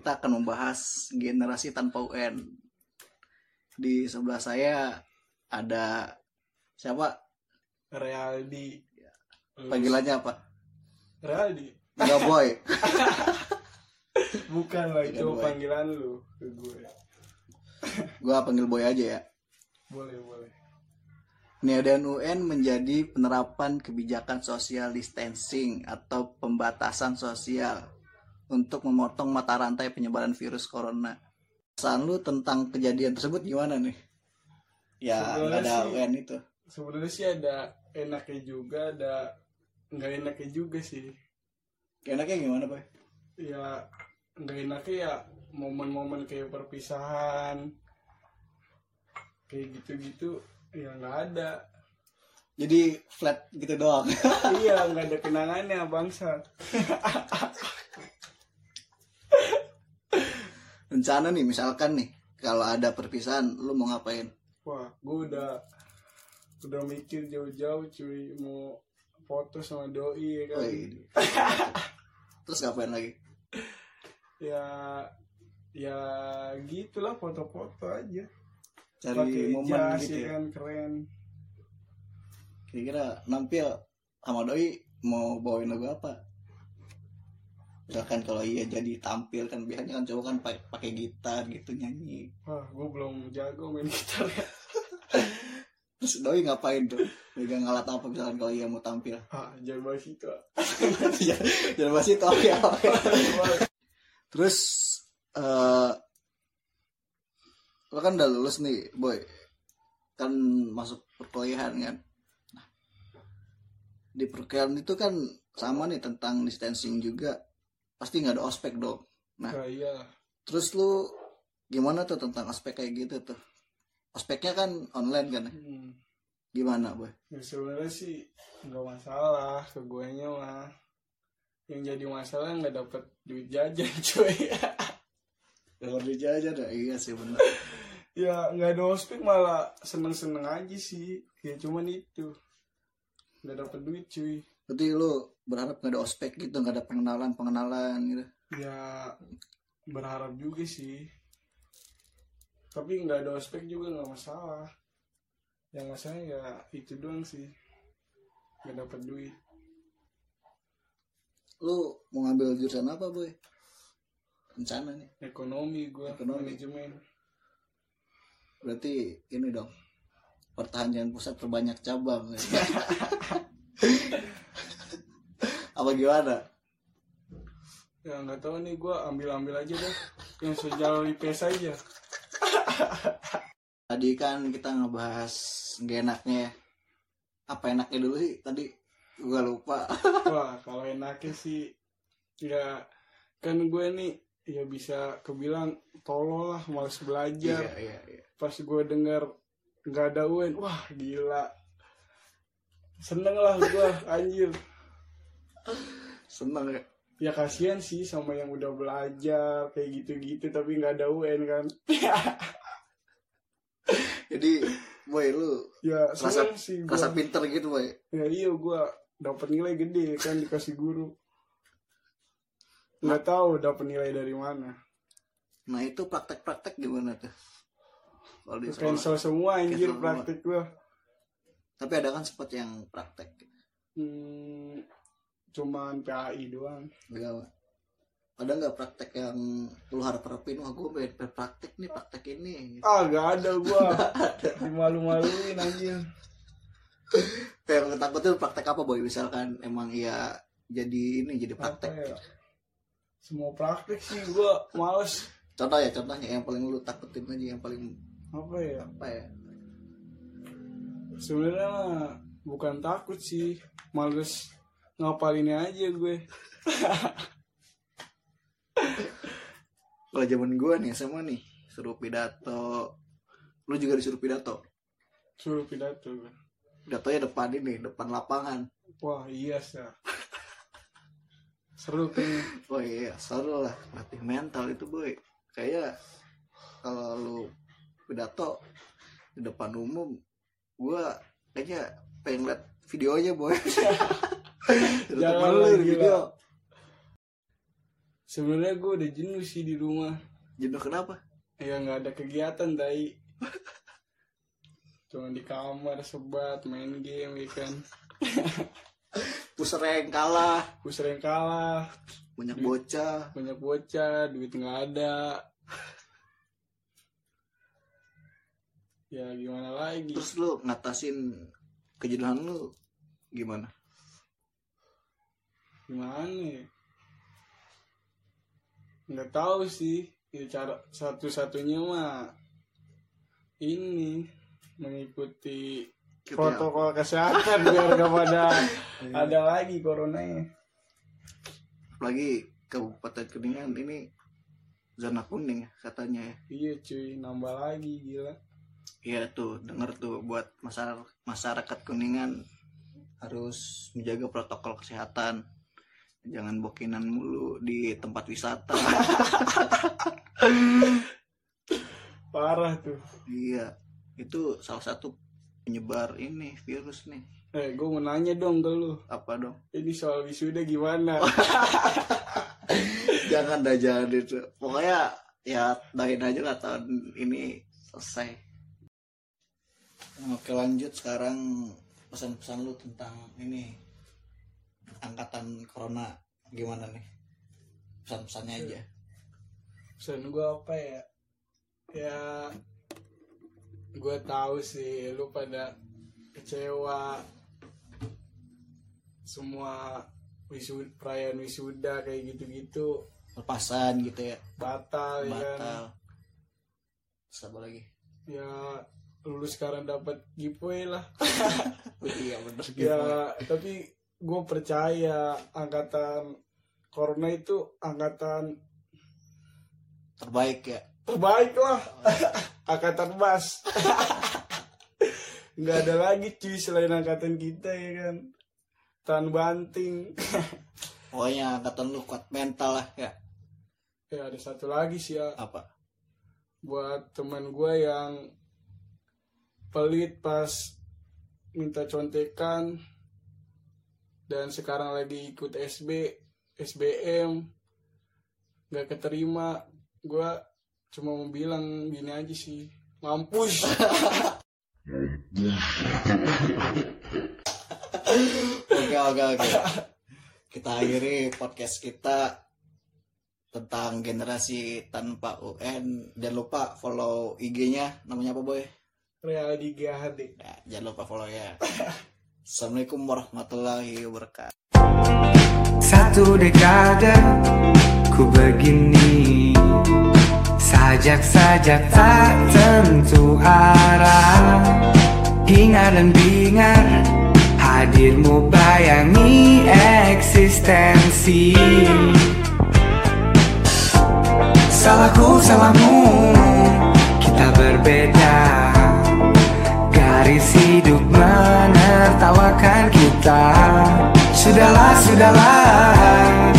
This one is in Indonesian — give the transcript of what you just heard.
kita akan membahas generasi tanpa UN. Di sebelah saya ada siapa? Realdi Panggilannya apa? Realdi Enggak boy. bukan lah itu panggilan lu ke gue Gua panggil boy aja ya. boleh boleh Peniadaan UN menjadi penerapan kebijakan social distancing atau pembatasan sosial untuk memotong mata rantai penyebaran virus corona. Pesan lu tentang kejadian tersebut gimana nih? Ya, nggak ada sih- UN itu. sebenarnya sih ada enaknya juga ada nggak enaknya juga sih Enaknya gimana, Boy? ya nggak enaknya ya momen-momen kayak perpisahan kayak gitu-gitu ya nggak ada Jadi flat gitu doang. iya nggak ada kenangannya bangsa Rencana nih, misalkan nih, kalau ada perpisahan, lu mau ngapain? wah gue udah udah mikir jauh-jauh cuy mau foto sama doi ya kan Wih. Terus ngapain lagi? ya ya gitulah foto-foto aja Cari pakai momen jas gitu ya ya. kan keren Kira-kira nampil sama doi mau bawain lagu apa? Misalkan kalau iya jadi tampil kan biasanya kan cowok kan pa- pakai gitar gitu nyanyi. wah gue belum jago main gitar ya Terus doi ngapain tuh? Megang alat apa misalkan kalau iya mau tampil? ah jangan bahas itu ah. Jangan bahas itu oke oke. Terus eh lo kan udah lulus nih, boy. Kan masuk perkuliahan kan. Nah, di perkuliahan itu kan sama nih tentang distancing juga. Pasti nggak ada ospek dong. Nah. nah iya Terus lu gimana tuh tentang ospek kayak gitu tuh? Ospeknya kan online kan? ya? hmm. Gimana, boy? ya sebenarnya sih nggak masalah ke gue nya mah yang jadi masalah nggak dapet duit jajan cuy Kalau dijajah dah, iya sih bener. ya nggak ada ospek malah seneng seneng aja sih ya cuman itu nggak dapet duit cuy Berarti lu berharap nggak ada ospek gitu, nggak ada pengenalan pengenalan gitu. ya berharap juga sih tapi nggak ada ospek juga nggak masalah yang masalah ya itu doang sih nggak dapet duit Lu mau ngambil jurusan apa, boy? Rencana nih. ekonomi gua Ekonomi. manajemen Berarti ini dong. Pertanian pusat terbanyak cabang. apa gimana? ya nggak tahu nih gua ambil ambil aja deh yang sejalur IPS aja Tadi kan kita ngebahas gak enaknya ya. Apa enaknya dulu sih tadi? Gua lupa. wah kalau enaknya sih ya kan gue nih ya bisa kebilang tolol lah males belajar iya, iya. pas gue denger nggak ada UN wah gila seneng lah gue anjir Seneng ya. ya kasihan sih sama yang udah belajar kayak gitu-gitu tapi nggak ada UN kan Jadi, boy lu ya Rasa- sih gue rasa pinter gitu, boy. ya iya gue dapat nilai gede kan dikasih guru nggak tahu dapat nilai dari mana Nah, itu praktek-praktek gimana tuh? Kalau di sekolah. cancel semua anjir Cancel praktik gue Tapi ada kan sempat yang praktek. hmm, cuman PAI doang Enggak, Pak. Ada nggak praktek yang lu harap-harapin? Wah, gue pengen praktek nih, praktek ini. Ah gak ada gue dimalu-maluin anjir Kayak lu takutin praktek apa, boy? Misalkan emang iya jadi ini, jadi praktek. ya semua praktik sih gue males Contoh ya, contohnya yang paling lu takutin aja, yang paling apa ya apa ya? sebenarnya bukan takut sih males ngapalinnya aja gue Kalau zaman gue nih, sama nih, suruh pidato. Lu juga disuruh pidato. suruh pidato gue Pidatonya depan ini, depan lapangan. wah iya sih seru tuh Oh iya, seru lah. Latih mental itu, boy. Kayak kalau lu pidato di depan umum, gua kayaknya pengen liat videonya, boy. Jangan lu lah, di video. sebenarnya gue udah jenuh sih di rumah. Jenuh kenapa? Ya nggak ada kegiatan tai. Cuma di kamar sebat main game ya kan. Pusreng kalah. Gue sering kalah. Banyak bocah. banyak bocah duit nggak ada. Ya gimana lagi? Terus lu ngatasin kejenuhan lu gimana gimana ya? Nggak tahu sih. Ya cara satu-satunya mah ini mengikuti Gitu ya. protokol kesehatan biar gak pada ada lagi coronanya. Lagi kabupaten kuningan ini zona kuning ya, katanya ya. Iya cuy. Nambah lagi gila. Iya tuh denger tuh buat masyarakat masyarakat kuningan harus menjaga protokol kesehatan jangan bokinan mulu di tempat wisata. Parah tuh. Iya itu salah satu penyebar ini virus nih. Eh gue mau nanya dong ke lu. Apa dong? Ini soal wisuda gimana? Jangan dah jangan itu. Pokoknya ya doain aja lah tahun ini selesai. Oke lanjut sekarang pesan-pesan lu tentang ini angkatan corona gimana nih? Pesan-pesannya aja. Pesan gue apa ya? Ya gue tahu sih lu pada kecewa. Semua wisuda perayaan wisuda kayak gitu-gitu. Lepasan gitu ya? Batal, ya kan? Batal. Terus apa lagi? Ya lu sekarang dapat giveaway lah. Iya bener gitu ya tapi gue percaya angkatan corona itu angkatan terbaik ya? Terbaik lah. Angkatan emas. Nggak ada lagi cuy selain angkatan kita ya kan? Tan banting. Pokoknya angkatan lu kuat mental lah ya. Ya ada satu lagi sih ya. Apa? Buat teman gue yang pelit pas minta contekan dan sekarang lagi ikut SB SBM nggak keterima gue cuma mau bilang gini aja sih mampus Oke oke oke. Kita akhiri podcast kita tentang generasi tanpa UN. Jangan lupa follow IG-nya. Namanya apa boy? Real di GHD Ya, jangan lupa follow ya. Assalamualaikum warahmatullahi wabarakatuh. Satu dekade ku begini Sajak-sajak tak tentu arah. Hingar dan bingar Hadirmu bayangi eksistensi. Salahku, salahmu Kita berbeda. Garis hidup menertawakan kita. Sudahlah, sudahlah